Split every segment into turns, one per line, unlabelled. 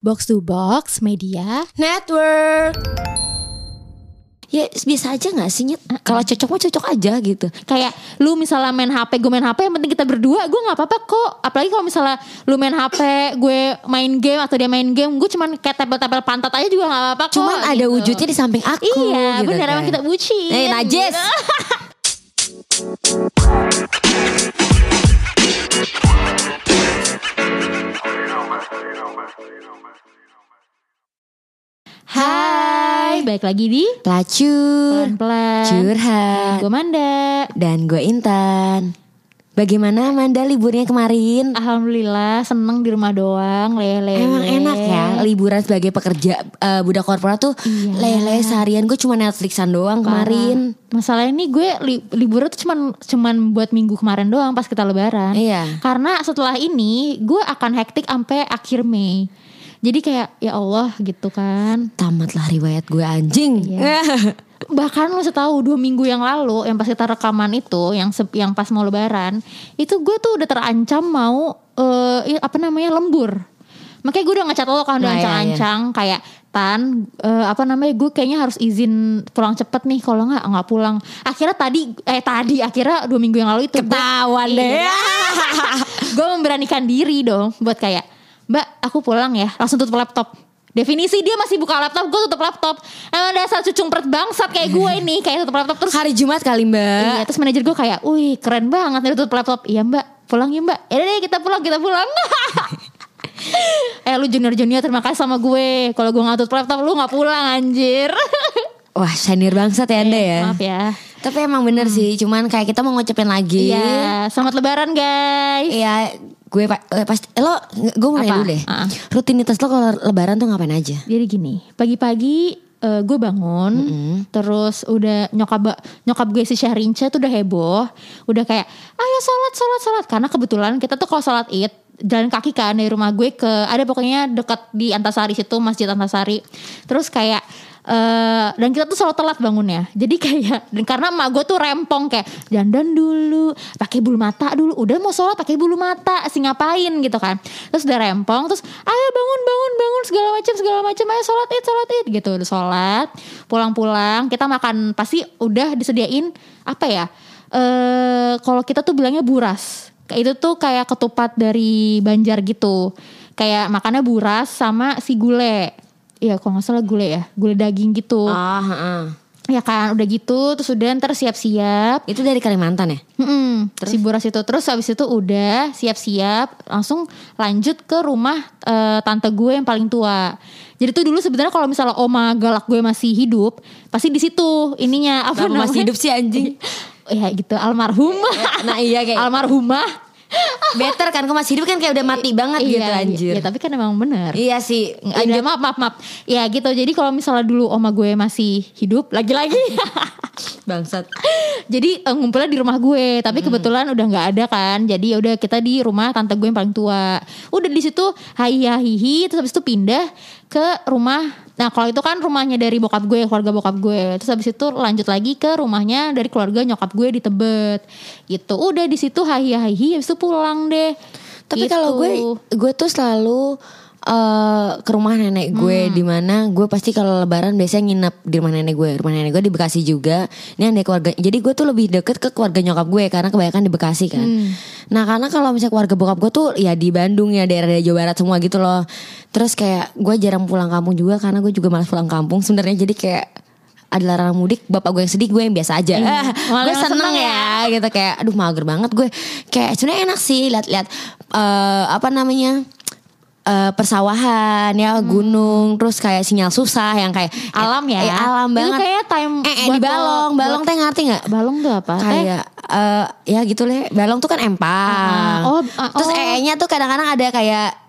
Box to Box Media
Network. Ya biasa aja gak sih Nyet? Kalau cocok mah cocok aja gitu.
Kayak lu misalnya main HP, gue main HP Yang penting kita berdua, gue gak apa-apa kok Apalagi kalau misalnya lu main HP Gue main game atau dia main game Gue cuman kayak tempel-tempel pantat aja juga gak apa-apa kok
Cuman ada
gitu.
wujudnya di samping aku
Iya
gitu
bener
kan.
emang kita bucin
Eh najis.
Hai Balik lagi di
Pelacur.
Pelan-pelan
Curhat.
Gue Manda
Dan gue Intan. Bagaimana Manda liburnya kemarin?
Alhamdulillah seneng di rumah doang lele
Emang enak ya liburan sebagai pekerja eh, budak korporat tuh
Iya.
lele seharian gue cuma Netflixan doang kemarin.
Masalah ini gue li liburan tuh cuman cuman buat minggu kemarin doang pas kita lebaran.
Iya.
Karena setelah ini gue akan hektik sampai akhir Mei. Jadi kayak ya Allah gitu kan.
Tamatlah riwayat gue anjing.
Iya. Bahkan lo setahu dua minggu yang lalu yang pas kita rekaman itu yang se- yang pas mau lebaran itu gue tuh udah terancam mau eh, i- apa namanya lembur. Makanya gue udah ngecat lo kan udah
Nah, iya,
ancang-ancang kayak tan eh, apa namanya gue kayaknya harus izin pulang cepet nih kalau nggak nggak pulang. Akhirnya tadi eh tadi akhirnya dua minggu yang lalu itu
Ketahuan deh.
Iya. gue memberanikan diri dong buat kayak Mbak aku pulang ya langsung tutup laptop. Definisi dia masih buka laptop, gue tutup laptop. Emang dasar cucung pert bangsat kayak gue ini kayak tutup laptop terus.
Hari Jumat kali mbak.
Iya, terus manajer gue kayak, wih keren banget nih tutup laptop. Iya mbak, pulang ya mbak. Ya deh kita pulang, kita pulang. eh lu junior junior terima kasih sama gue. Kalau gue nggak tutup laptop, lu nggak pulang anjir.
Wah senior bangsat ya anda ya.
Maaf ya.
Tapi emang bener sih, cuman kayak kita mau ngucapin lagi.
Iya, selamat lebaran guys.
Iya, gue eh, pasti eh, lo gue mau nanya dulu deh.
Ah.
Rutinitas lo kalau lebaran tuh ngapain aja?
Jadi gini, pagi-pagi eh, gue bangun, terus udah nyokap nyokap gue si Syahrinca tuh udah heboh, udah kayak ayo sholat sholat sholat karena kebetulan kita tuh kalau sholat id jalan kaki kan dari rumah gue ke ada pokoknya dekat di Antasari situ masjid Antasari, terus kayak eh dan kita tuh selalu telat bangunnya. Jadi kayak dan karena emak gue tuh rempong kayak dandan dulu pakai bulu mata dulu. Udah mau sholat pakai bulu mata sih ngapain gitu kan. Terus udah rempong terus ayo bangun bangun bangun segala macam segala macam ayo sholat id sholat id gitu udah sholat pulang-pulang kita makan pasti udah disediain apa ya eh kalau kita tuh bilangnya buras. Itu tuh kayak ketupat dari Banjar gitu. Kayak makannya buras sama si gule Iya kalau nggak salah gule ya Gule daging gitu
Ah, heeh.
Ya kan udah gitu Terus udah ntar siap-siap
Itu dari Kalimantan ya?
Mm-mm, si buras itu terus habis itu udah siap-siap langsung lanjut ke rumah eh, tante gue yang paling tua. Jadi tuh dulu sebenarnya kalau misalnya oma galak gue masih hidup, pasti di situ ininya apa
Kenapa masih hidup sih anjing?
ya gitu almarhum.
Nah iya kayak
almarhumah.
Better kan masih hidup kan kayak udah mati banget gitu
Iya,
anjir.
iya, tapi kan emang bener.
Iya sih.
Ada maaf maaf maaf. Ya gitu. Jadi kalau misalnya dulu oma gue masih hidup lagi-lagi
Bangsat.
Jadi eh, ngumpulnya di rumah gue, tapi kebetulan udah nggak ada kan. Jadi ya udah kita di rumah tante gue yang paling tua. Udah di situ hai hihi, terus habis itu pindah ke rumah. Nah kalau itu kan rumahnya dari bokap gue, keluarga bokap gue. Terus habis itu lanjut lagi ke rumahnya dari keluarga nyokap gue di Tebet. Gitu. Udah di situ hai hihi, habis itu pulang deh.
Tapi
Gitu.
kalau gue gue tuh selalu eh ke rumah nenek gue di mana gue pasti kalau lebaran biasanya nginep di rumah nenek gue. Rumah nenek gue di Bekasi juga. Ini ada keluarga. Jadi gue tuh lebih deket ke keluarga nyokap gue karena kebanyakan di Bekasi kan. Nah, karena kalau misalnya keluarga bokap gue tuh ya di Bandung ya daerah-daerah Jawa Barat semua gitu loh. Terus kayak gue jarang pulang kampung juga karena gue juga malas pulang kampung sebenarnya. Jadi kayak ada larangan mudik, bapak gue yang sedih, gue yang biasa aja.
Malah
gue seneng
seneng
ya gitu kayak aduh mager banget gue kayak sebenarnya enak sih lihat-lihat eh, apa namanya eh, persawahan ya gunung terus kayak sinyal susah yang kayak
alam ya.
eh, alam
Itu
banget
kayak time
eh, eh, di balong
lo-
balong teh ngerti nggak
Balong tuh apa? Teh?
kayak eh, ya gitu leh balong tuh kan empang
Ah, oh, ah,
terus
oh.
ee-nya tuh kadang-kadang ada kayak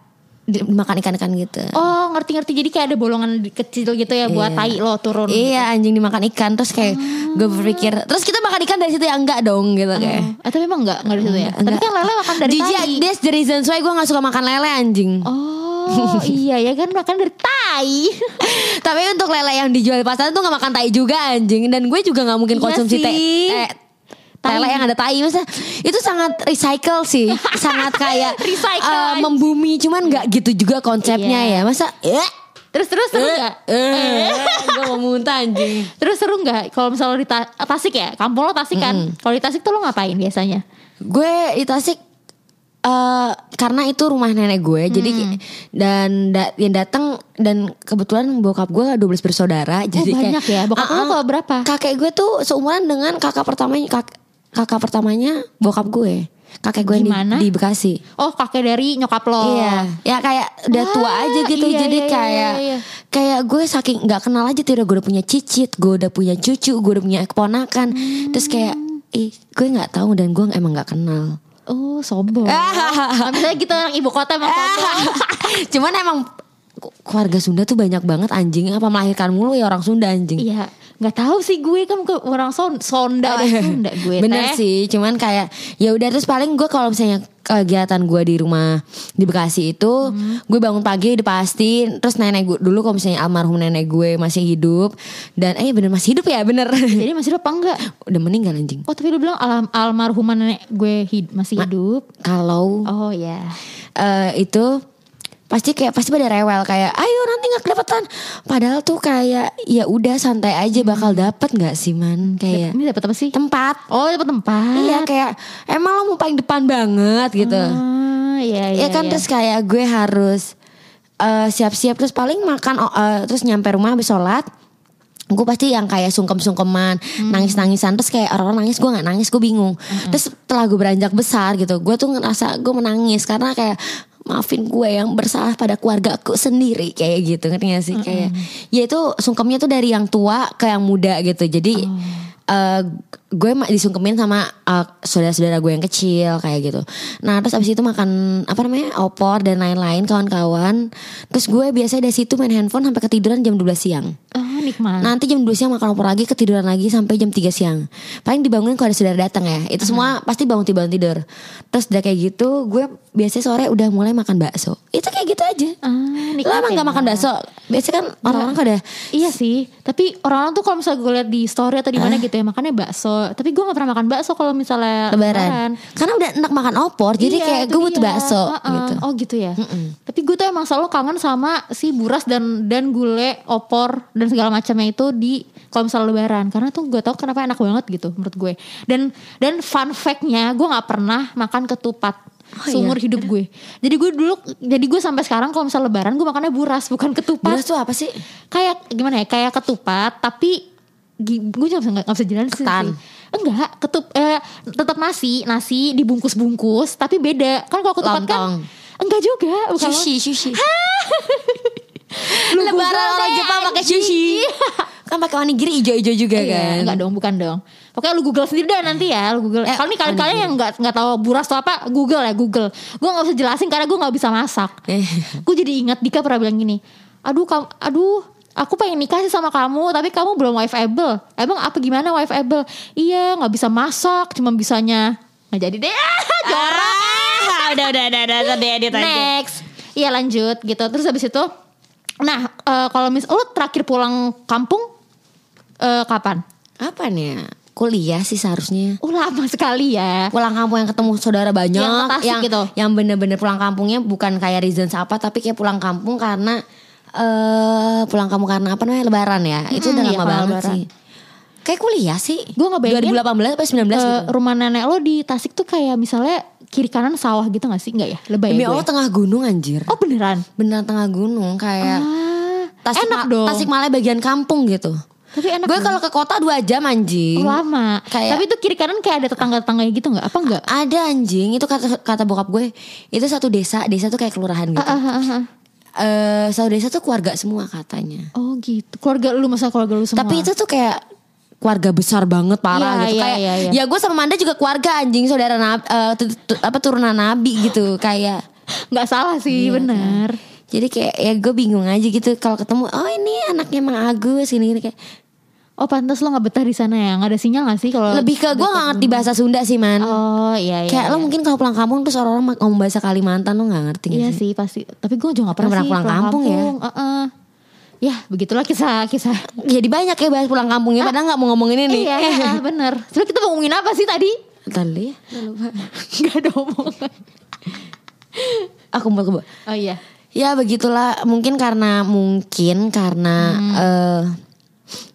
di- makan ikan-ikan gitu
Oh ngerti-ngerti jadi kayak ada bolongan kecil gitu ya buat
Iya.
tai lo turun.
Iya anjing dimakan ikan terus kayak gue berpikir terus kita makan ikan dari situ ya enggak dong gitu kayak
Oh, eh, tapi emang enggak enggak di situ ya. Tapi kan lele makan dari
Jijik,
tai.
that's the reason why gue gak suka makan lele anjing
Oh iya ya kan makan dari tai.
Tapi untuk lele yang dijual di pasar tuh gak makan tai juga anjing Dan gue juga gak mungkin
Iya
konsumsi
sih.
tai, tai,
Tai.
Lele yang ada tai masa itu sangat recycle sih, sangat kayak
Recycle,
eh,
anjing.
membumi cuman nggak gitu juga konsepnya
Iya.
ya. Masa eh
Terus terus seru nggak?
eh gue mau muntah anjing.
Terus seru nggak kalau misalnya di Ta- Tasik ya? Kampung lo Tasik kan? Kalau di Tasik tuh lo ngapain biasanya?
Gue di Tasik eh karena itu rumah nenek gue jadi
Hmm.
dan da- yang datang dan kebetulan bokap gue 12 bersaudara jadi
Oh, banyak ya? Bokap lo
Ah, ah.
berapa?
kakek gue tuh seumuran dengan kakak pertamanya kak- kakak pertamanya bokap gue kakek gue yang di-
Gimana?
di, Bekasi
Oh kakek dari nyokap lo.
Iya, ya kayak udah tua
Ah,
aja gitu.
iya,
Jadi
iya, iya,
kayak
iya, iya.
kayak gue saking nggak kenal aja tuh udah gue udah punya cicit, gue udah punya cucu, gue udah punya keponakan. Terus kayak ih gue nggak tahu dan gue emang nggak kenal.
Oh sombong. Misalnya gitu orang ibu kota emang sombong.
Cuman emang keluarga Sunda tuh banyak banget anjing apa melahirkan mulu ya orang Sunda anjing.
Iya, nggak tahu sih gue kan ke orang son sonda deh Sunda gue
Bener
teh.
sih, cuman kayak ya udah terus paling gue kalau misalnya kegiatan gue di rumah di Bekasi itu,
Hmm.
gue bangun pagi udah pasti, terus nenek gue dulu kalau misalnya almarhum nenek gue masih hidup dan eh bener masih hidup ya bener,
Jadi masih hidup apa enggak?
udah meninggal anjing.
Oh tapi lu bilang alam almarhumah nenek gue hid- masih hidup.
Kalau
Oh ya.
eh, itu pasti kayak pasti pada rewel kayak ayo nggak kelihatan padahal tuh kayak ya udah santai aja bakal dapet nggak sih man kayak
Ini dapat apa sih?
tempat
Oh dapat tempat.
iya kayak emang lo mau paling depan banget gitu
Ah, iya iya.
ya kan
iya.
terus kayak gue harus eh, siap-siap terus paling makan eh, terus nyampe rumah habis sholat gue pasti yang kayak sungkem-sungkeman
Hmm.
nangis-nangisan terus kayak orang-orang nangis gue nggak nangis gue bingung terus setelah gue beranjak besar gitu gue tuh ngerasa gue menangis karena kayak maafin gue yang bersalah pada keluarga aku sendiri kayak gitu ngerti gak sih? Kayak ya itu sungkemnya tuh dari yang tua ke yang muda gitu. Jadi
Oh.
eh, gue disungkemin sama eh, saudara-saudara gue yang kecil kayak gitu. Nah terus abis itu makan apa namanya opor dan lain-lain kawan-kawan. Terus gue biasanya dari situ main handphone sampai ketiduran jam 12 siang.
Oh nikmat.
Nanti jam 2 siang makan opor lagi ketiduran lagi sampai jam 3 siang. Paling dibangunin kalau ada saudara datang ya. Itu semua pasti bangun tidur bangun tidur. Terus udah kayak gitu gue biasanya sore udah mulai makan bakso. Itu kayak gitu aja.
Ah,
Lo
nikmat
emang
ya.
gak makan bakso? Biasanya kan orang-orang kalau udah
Iya sih, tapi orang-orang tuh kalau misalnya gue lihat di story atau di mana gitu ya makannya bakso. Tapi gue gak pernah makan bakso kalau misalnya
lebaran. Karena udah enak makan opor, jadi
Iya,
kayak
itu
gue butuh bakso
Uh-uh.
gitu.
Oh gitu ya. Tapi gue tuh emang selalu kangen sama si buras dan dan gulai, opor dan segala macamnya itu di kalau misalnya lebaran. Karena tuh gue tau kenapa enak banget gitu menurut gue. Dan dan fun fact-nya gue nggak pernah makan ketupat.
Oh,
seumur
iya?
hidup gue. Jadi gue dulu, jadi gue sampai sekarang kalau misalnya lebaran gue makannya buras bukan ketupat.
Buras tuh apa sih?
Kayak gimana ya? Kayak ketupat tapi gue nggak bisa nggak bisa jelasin
Ketan.
sih. Enggak, ketup eh tetap nasi, nasi dibungkus-bungkus tapi beda. Kan kalau ketupat kan enggak juga, bukan
Sushi, sushi.
Lu
Lebaran orang Jepang pakai sushi. kan pakai onigiri ijo-ijo juga
Iya,
kan.
enggak dong, bukan dong. Pokoknya lu Google sendiri deh nanti ya, lu Google.
Eh,
Kalau nih kalian-kalian yang nggak nggak tahu buras atau apa, Google ya Google. Gue nggak usah jelasin karena gue nggak bisa masak.
Eh.
gue jadi ingat Dika pernah bilang gini, aduh kamu, aduh aku pengen nikah sih sama kamu tapi kamu belum wife able. Emang apa gimana wife able? Iya nggak bisa masak, cuma bisanya nggak jadi deh. Jorok.
Ah, udah udah udah udah udah edit aja.
Next, iya lanjut gitu. Terus habis itu, nah eh, kalau mis, lu terakhir pulang kampung eh, kapan?
Apa nih? ya? Kuliah sih seharusnya.
Oh lama sekali ya.
Pulang kampung yang ketemu saudara banyak,
Yang
yang
gitu.
yang bener-bener pulang kampungnya bukan kayak reason apa, tapi kayak pulang kampung karena eh pulang kampung karena apa namanya Lebaran ya. Itu udah
iya,
lama banget
Lebaran.
sih. Kayak kuliah sih.
Gue ngebayangin
2018 atau 19
eh,
gitu.
rumah nenek lo di Tasik tuh kayak misalnya kiri kanan sawah gitu gak sih? Enggak ya? Lebay
Demi
ya
Allah tengah gunung anjir.
Oh beneran?
Beneran tengah gunung kayak
Ah,
Tasik
enak dong.
Tasik Malaya bagian kampung gitu.
Tapi enak
Gue kalau ke kota dua jam anjing.
Oh, lama.
Kayak-
Tapi itu kiri kanan kayak ada tetangga-tetangganya gitu nggak? Apa enggak?
Ada anjing itu kata kata bokap gue itu satu desa desa tuh kayak kelurahan gitu.
Ah, ah, ah, ah.
Eh satu desa tuh keluarga semua katanya.
Oh gitu. Keluarga lu masa keluarga lu semua.
Tapi itu tuh kayak keluarga besar banget
Iya,
parah gitu
iya,
kayak
iya, iya.
ya gue sama Manda juga keluarga anjing saudara nabi, eh, tu- tu- apa turunan nabi gitu kayak
nggak salah sih,
Iya,
bener.
jadi kayak ya gue bingung aja gitu kalau ketemu oh ini anaknya Mang Agus gini gini kayak
Oh pantas lo nggak betah di sana ya? Nggak ada sinyal nggak sih kalau?
lebih ke gue nggak ngerti bahasa Sunda sih man
Oh iya iya.
kayak lo
iya.
mungkin kalau pulang kampung terus orang-orang ngomong bahasa Kalimantan lo nggak ngerti
Iya
sih?
sih pasti. Tapi gue juga gak pernah,
Pernah
sih
pulang kampung ya?
Heeh. ya begitulah kisah kisah
Jadi banyak ya bahas pulang kampungnya padahal nggak mau ngomongin ini.
iya bener Sebenernya kita mau ngomongin apa sih tadi
Tadi ya.
Gak ada omongan
Aku mau kebo.
oh iya
Ya begitulah mungkin karena mungkin karena eh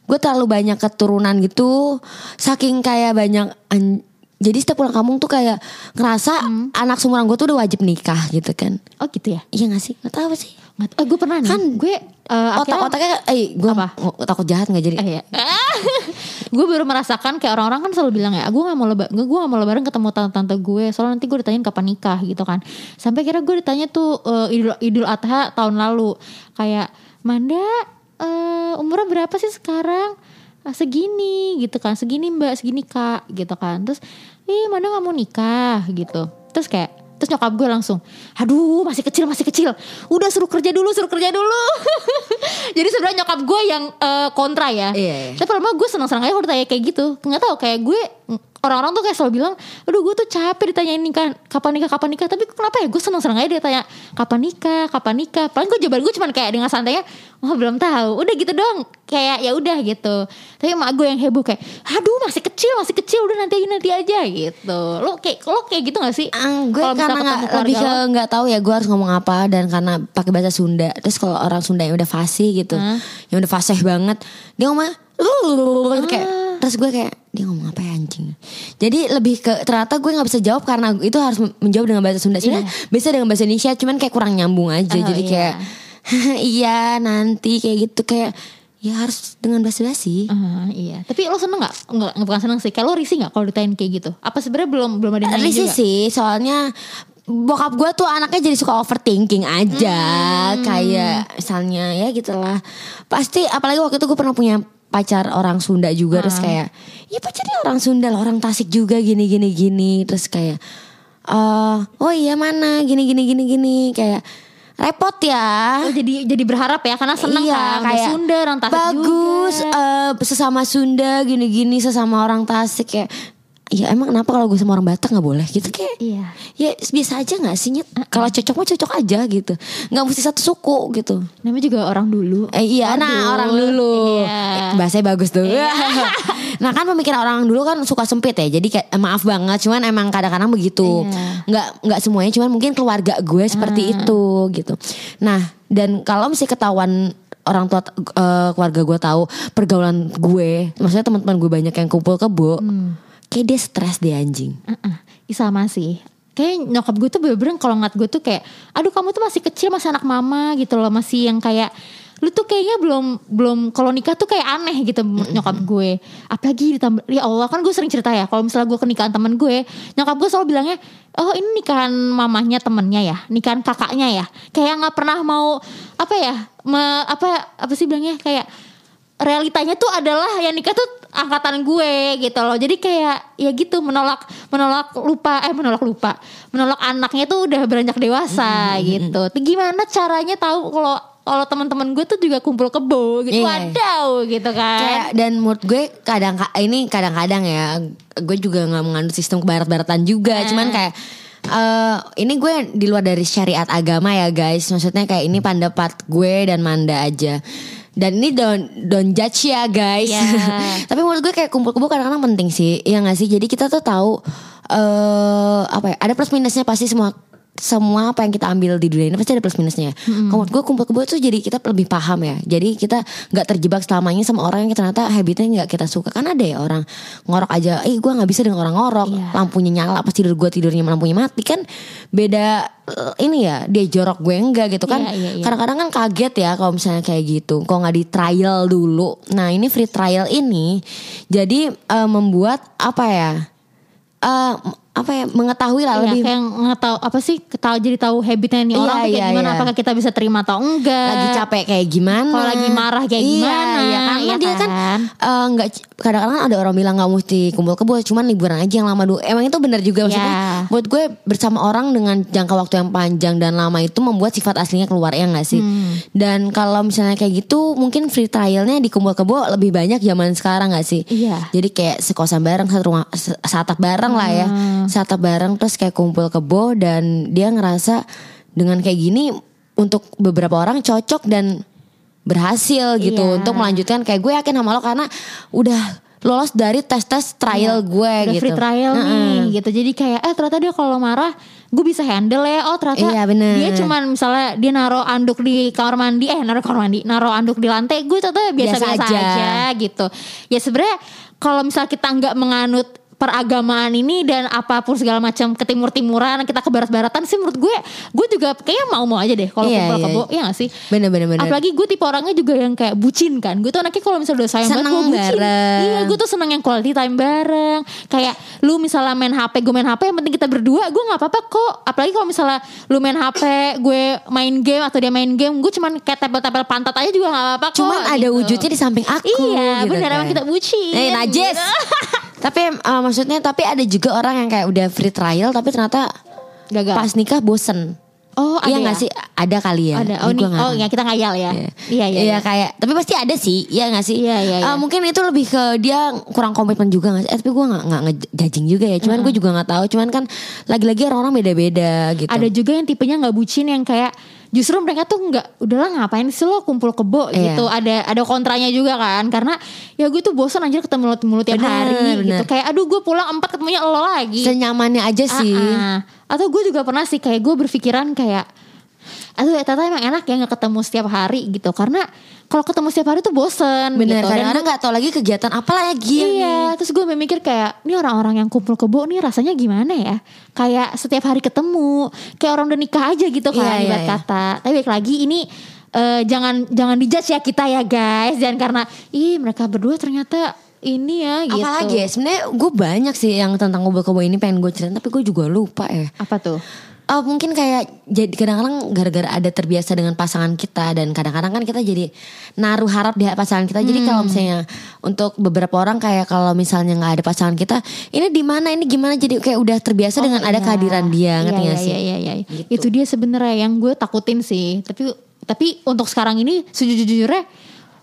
gue terlalu banyak keturunan gitu. Saking kayak banyak an- jadi setiap pulang kampung tuh kayak ngerasa anak seumuran gue tuh udah wajib nikah gitu kan.
Oh gitu ya?
Iya gak sih? Nggak tahu apa sih.
Nggak tahu, eh, gue pernah nih.
Kan
gue akhirnya-
otak-otaknya eh gue
Apa?
takut jahat nggak jadi?
Eh, iya. gue baru merasakan kayak orang-orang kan selalu bilang ya gue gak mau lebaran gue gak mau lebaran ketemu tante-tante gue soalnya nanti gue ditanyain kapan nikah gitu kan. Sampai kira gue ditanya tuh eh, idul idul adha tahun lalu. Kayak Manda eh, umurnya berapa sih sekarang "Ah, segini gitu kan segini mbak segini kak gitu kan terus ih Manda gak mau nikah gitu terus kayak Terus nyokap gue langsung, aduh masih kecil masih kecil, udah suruh kerja dulu suruh kerja dulu. Jadi sebenarnya nyokap gue yang eh, kontra ya.
Iya, iya.
Tapi lama gue seneng-seneng aja kalau ditanya kayak gitu. Nggak tahu kayak gue orang-orang tuh kayak selalu bilang, aduh gue tuh capek ditanyain nikah, kapan nikah, kapan nikah. Tapi kenapa ya gue seneng-seneng aja dia tanya kapan nikah, kapan nikah. Paling gue jawaban gue cuman kayak dengan santainya, oh belum tahu. Udah gitu doang. Kayak ya udah gitu. Tapi emak gue yang heboh kayak, aduh masih kecil, masih kecil, udah nanti aja nanti aja gitu. Lo kayak lo kayak gitu gak sih?
Ah, gue
misal
karena
ketemu
lebih ke nggak tahu ya gue harus ngomong apa dan karena pakai bahasa Sunda terus kalau orang Sunda yang udah fasih gitu
Hah?
yang udah fasih banget dia ngomong kayak
Ah.
Terus gue kayak dia ngomong apa ya anjing jadi lebih ke ternyata gue nggak bisa jawab karena itu harus menjawab dengan bahasa Sunda sebenarnya bisa dengan bahasa Indonesia cuman kayak kurang nyambung aja
Oh,
jadi
iya.
kayak iya nanti kayak gitu kayak ya harus dengan bahasa basi
Ah, iya. Tapi lo seneng gak? Enggak, bukan seneng sih. Kayak lo risih gak kalau ditanyain kayak gitu? Apa sebenarnya belum belum ada yang
Risih sih soalnya bokap gue tuh anaknya jadi suka overthinking aja
Hmm.
kayak misalnya ya gitulah pasti apalagi waktu itu gue pernah punya pacar orang Sunda juga terus kayak ya pacarnya orang Sunda lah orang Tasik juga gini gini gini. Terus kayak eh oh iya mana? Gini gini gini gini. Kayak repot ya.
Oh, jadi jadi berharap ya karena seneng
iya,
kan kayak Sunda orang Tasik
bagus
juga.
eh, sesama Sunda gini-gini sesama orang Tasik kayak ya emang kenapa kalau gue sama orang Batak nggak boleh? Gitu kayak
Iya.
ya biasa aja nggak sih Nyet? kalau cocok mah cocok aja gitu. Nggak mesti satu suku gitu.
Namanya juga orang dulu.
eh, iya nah orang dulu.
Iya.
Eh, bahasanya bagus tuh. Nah kan pemikiran orang dulu kan suka sempit ya. Jadi kayak eh, maaf banget cuman emang kadang-kadang begitu.
Iya.
nggak nggak semuanya cuman mungkin keluarga gue seperti itu gitu. Nah dan kalau mesti ketahuan orang tua eh, keluarga gue tahu pergaulan gue maksudnya teman-teman gue banyak yang kumpul kebo kayak dia stres deh anjing
Uh-uh. Ih, sama sih. Kayak nyokap gue tuh bener-bener kalau ngeliat gue tuh kayak, aduh kamu tuh masih kecil masih anak mama gitu loh, masih yang kayak lu tuh kayaknya belum belum kalau nikah tuh kayak aneh gitu nyokap gue. Apalagi ditambah ya Allah kan gue sering cerita ya kalau misalnya gue ke nikahan temen gue, nyokap gue selalu bilangnya, oh ini nikahan mamahnya temennya ya, nikahan kakaknya ya. Kayak nggak pernah mau apa ya, me- apa apa sih bilangnya kayak realitanya tuh adalah yang nikah tuh angkatan gue gitu loh. Jadi kayak ya gitu menolak menolak lupa eh menolak lupa. Menolak anaknya tuh udah beranjak dewasa gitu. Tapi gimana caranya tahu kalau kalau teman-teman gue tuh juga kumpul kebo gitu.
Iya.
Wadaw gitu kan.
kayak dan menurut gue kadang ini kadang-kadang ya gue juga nggak menganut sistem kebarat-baratan juga
Nah.
cuman kayak eh ini gue di luar dari syariat agama ya guys maksudnya kayak ini pendapat gue dan Manda aja dan ini don't don't judge ya guys
Ya.
tapi menurut gue kayak kumpul kebo kadang-kadang penting sih ya nggak sih jadi kita tuh tahu eh apa ya ada plus minusnya pasti semua semua apa yang kita ambil di dunia ini pasti ada plus minusnya. Kalau menurut gue kumpul kebo tuh jadi kita lebih paham ya. Jadi kita nggak terjebak selamanya sama orang yang ternyata habitnya nggak kita suka. Kan ada ya orang ngorok aja. Eh gue nggak bisa dengan orang ngorok.
Iya.
Lampunya nyala pas tidur gue tidurnya lampunya mati kan beda eh, ini ya dia jorok gue enggak gitu kan.
Iya, iya, iya.
Kadang-kadang kan kaget ya kalau misalnya kayak gitu. Kalau nggak di trial dulu. Nah ini free trial ini jadi eh, membuat apa ya? eh apa ya mengetahui lah
Iya,
lebih
kayak nggak tahu apa sih tahu jadi tahu habitnya nih
Iya,
orang tuh kayak
iya,
gimana
iya.
apakah kita bisa terima atau enggak
lagi capek kayak gimana
Kalau lagi marah kayak
Iya,
gimana,
iya, karena
iya
dia kan
kan?
eh, nggak kadang-kadang ada orang bilang nggak mesti kumpul kebo cuman liburan aja yang lama dulu emang itu benar juga maksudnya
Iya.
buat gue bersama orang dengan jangka waktu yang panjang dan lama itu membuat sifat aslinya keluar ya nggak sih
Hmm.
dan kalau misalnya kayak gitu mungkin free trialnya di kumpul kebo lebih banyak zaman sekarang nggak sih
Iya.
jadi kayak sekosan bareng satu rumah satap bareng lah ya Satap bareng terus kayak kumpul kebo dan dia ngerasa dengan kayak gini untuk beberapa orang cocok dan berhasil gitu
Iya.
untuk melanjutkan kayak gue yakin sama lo karena udah lolos dari tes-tes trial gue
Iya, Udah
gitu.
free trial
Heeh.
nih gitu. Jadi kayak eh ternyata dia kalau marah gue bisa handle ya. Oh ternyata
Iya, bener.
dia cuman misalnya dia naruh anduk di kamar mandi eh naruh kamar mandi, naruh anduk di lantai, gue ternyata biasa-biasa
Biasa
aja.
aja.
gitu. Ya sebenarnya kalau misal kita nggak menganut peragamaan ini dan apa pun segala macam ke timur-timuran kita ke barat-baratan sih menurut gue gue juga kayaknya mau-mau aja deh kalau
Iya,
kumpul
iya.
kebo ya gak sih
Bener-bener bener.
Apalagi gue tipe orangnya juga yang kayak bucin kan Gue tuh anaknya kalau misalnya udah sayang banget gue bucin
bareng.
Iya gue tuh seneng yang quality time bareng Kayak lu misalnya main HP gue main HP Yang penting kita berdua gue gak apa-apa kok Apalagi kalau misalnya lu main HP Gue main game atau dia main game Gue cuman kayak tempel-tempel pantat aja juga gak apa-apa kok
Cuman ada
gitu.
wujudnya di samping aku.
Iya
gitu
bener
kan.
emang kita bucin
Eh najis. tapi uh, maksudnya tapi ada juga orang yang kayak udah free trial tapi ternyata
Gagal
pas nikah bosen.
Oh ada
iya
ya?
nggak sih? Ada kali ya.
Ada Oh,
Ini nggak
oh
tahu.
ya kita ngayal ya
Iya.
Iya iya, iya.
kayak tapi pasti ada sih, iya gak sih?
Iya, iya, iya.
mungkin itu lebih ke dia kurang komitmen juga gak sih? Eh, tapi gue gak, nggak ngejajing juga ya. Cuman gue juga gak tahu. Cuman kan lagi-lagi orang-orang beda-beda gitu.
Ada juga yang tipenya nggak bucin yang kayak justru mereka tuh nggak udahlah ngapain sih lo kumpul kebo
Iya.
gitu. Ada ada kontranya juga kan karena ya gue tuh bosan anjir ketemu lo mulu tiap
Bener,
hari gitu.
bener.
Kayak aduh gue pulang empat ketemunya lo lagi.
senyamannya aja sih.
Ah, ah. Atau gue juga pernah sih kayak gue berpikiran kayak Aduh ya ternyata emang enak ya nggak ketemu setiap hari gitu Karena kalau ketemu setiap hari tuh bosen
Bener,
gitu. Dan
kadang-kadang gak tahu lagi kegiatan apa lagi yang
Iya, terus gue mikir kayak ini orang-orang yang kumpul kebo nih rasanya gimana ya? Kayak setiap hari ketemu, kayak orang udah nikah aja gitu kan
Iya, iya,
ibarat
iya.
kata. Tapi lagi ini eh, jangan jangan dijudge ya kita ya guys, jangan karena ih mereka berdua ternyata ini ya gitu.
Apalagi ya sebenarnya gue banyak sih yang tentang ngobrol-ngobrol ini pengen gue ceritain tapi gue juga lupa ya.
Apa tuh?
Oh, mungkin kayak jadi kadang-kadang gara-gara ada terbiasa dengan pasangan kita dan kadang-kadang kan kita jadi naruh harap di pasangan kita. Jadi kalau misalnya untuk beberapa orang kayak kalau misalnya nggak ada pasangan kita, ini di mana ini gimana jadi kayak udah terbiasa dengan ada
iya.
kehadiran dia, ngerti
Iya,
gak sih?
Iya, iya, iya.
Gitu.
Itu dia sebenarnya yang gue takutin sih. Tapi tapi untuk sekarang ini sejujurnya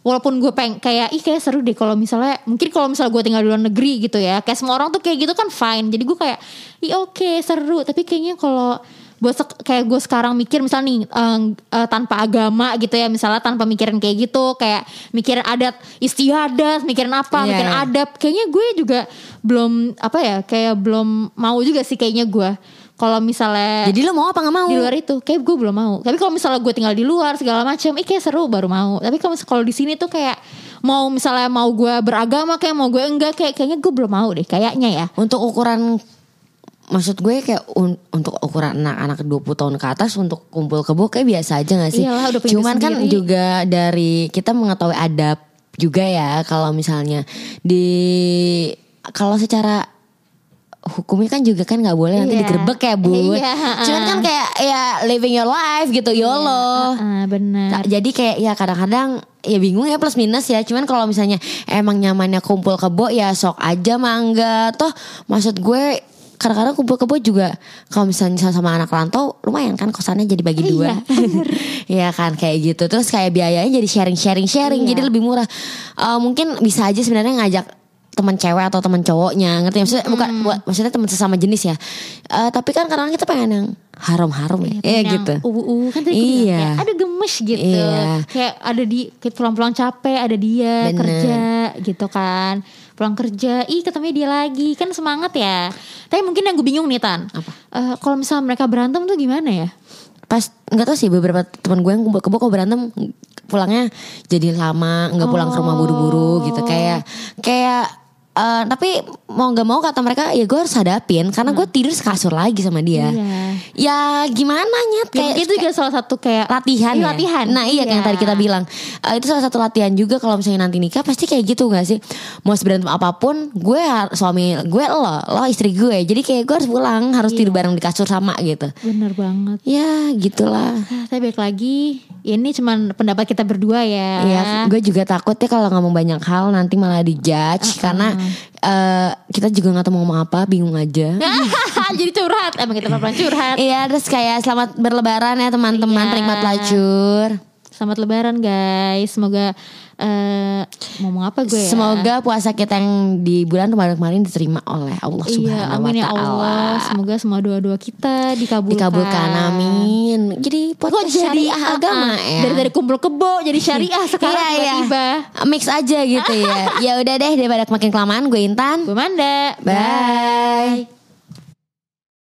walaupun gue peng kayak ih kayak seru deh kalau misalnya mungkin kalau misalnya gue tinggal di luar negeri gitu ya kayak semua orang tuh kayak gitu kan fine jadi gue kayak ih oke seru tapi kayaknya kalau buat sek- kayak gue sekarang mikir misalnya nih eh, eh, tanpa agama gitu ya misalnya tanpa mikirin kayak gitu kayak mikirin adat istiadat mikirin apa
Iya,
mikirin adab kayaknya gue juga belum apa ya kayak belum mau juga sih kayaknya gue kalau misalnya
Jadi lo mau apa nggak mau?
di luar itu kayak gue belum mau. Tapi kalau misalnya gue tinggal di luar segala macam eh kayak seru baru mau. Tapi kalau kalau di sini tuh kayak mau misalnya mau gue beragama kayak mau gue enggak kayak kayaknya gue belum mau deh kayaknya ya.
Untuk ukuran Maksud gue kayak un- untuk ukuran anak-anak 20 tahun ke atas untuk kumpul kebo kayak biasa aja gak sih?
Iyalah, udah
Cuman kan
sendiri.
juga dari kita mengetahui adab juga ya kalau misalnya di kalau secara hukumnya kan juga kan nggak boleh nanti
Iya.
digerebek ya bu.
Iya,
Cuman kan kayak ya living your life gitu YOLO.
Ah, benar
Nah, jadi kayak ya kadang-kadang ya bingung ya plus minus ya. Cuman kalau misalnya emang nyamannya kumpul kebo ya sok aja mangga. Toh maksud gue kadang-kadang kumpul kebo juga kalau misalnya sama anak rantau lumayan kan kosannya jadi bagi dua. Iya kan kayak gitu. Terus kayak biayanya jadi sharing-sharing sharing
Iya.
jadi lebih murah. Eh, mungkin bisa aja sebenarnya ngajak teman cewek atau teman cowoknya ngerti maksudnya bukan buat maksudnya teman sesama jenis ya Eh, tapi kan kadang kita pengen yang harum-harum ya Iya
Yang
gitu
uu kan tadi bilang,
Iya.
kayak ada gemes gitu
Iya.
kayak ada di kayak pulang-pulang capek ada dia
Bener.
kerja gitu kan pulang kerja ih ketemu dia lagi. Kan semangat ya. Tapi mungkin yang gue bingung nih tan.
Apa?
Eh, kalau misalnya mereka berantem tuh gimana ya?
Pas nggak tahu sih beberapa teman gue yang kumpul kebo kok berantem pulangnya jadi lama nggak pulang ke rumah buru-buru gitu. Kayak kayak eh, tapi mau nggak mau kata mereka ya gue harus hadapin karena gue tidur sekasur lagi sama dia.
Iya.
ya gimana nyet
Ya,
kayak
itu juga salah satu kayak
latihan
Iya,
ya?
latihan.
Nah iya, kayak yang
Iya.
tadi kita bilang. Eh, Itu salah satu latihan juga Kalau misalnya nanti nikah Pasti kayak gitu gak sih? Mau seberantem apa pun Gue suami Gue lo Lo istri gue. Jadi kayak gue harus pulang Harus
Iya.
tidur bareng di kasur sama gitu.
Bener banget.
Ya gitulah.
Ah, tapi balik lagi ini cuman pendapat kita berdua ya.
Iya, gue juga takut ya kalau ngomong banyak hal nanti malah dijudge karena eh, kita juga nggak tahu mau ngomong apa, bingung aja.
jadi curhat emang kita pelan curhat
Iya, terus kayak selamat berlebaran ya teman-teman
Iya.
penikmat pelacur.
Selamat Lebaran guys. Semoga eh ngomong apa gue ya?
Semoga puasa kita yang di bulan Ramadan kemarin diterima oleh Allah
Iya,
Subhanahu
amin
wa
ya. Allah. Semoga semua doa-doa kita dikabulkan.
Dikabulkan amin. Jadi
Kok
podcast
jadi
syariah
ah,
agama
ah,
ya.
Dari dari kumpul kebo jadi syariah sekarang
Iya, iya.
tiba-tiba.
Mix aja gitu ya. ya udah deh daripada makin kelamaan gue Intan.
Gue Manda.
Bye.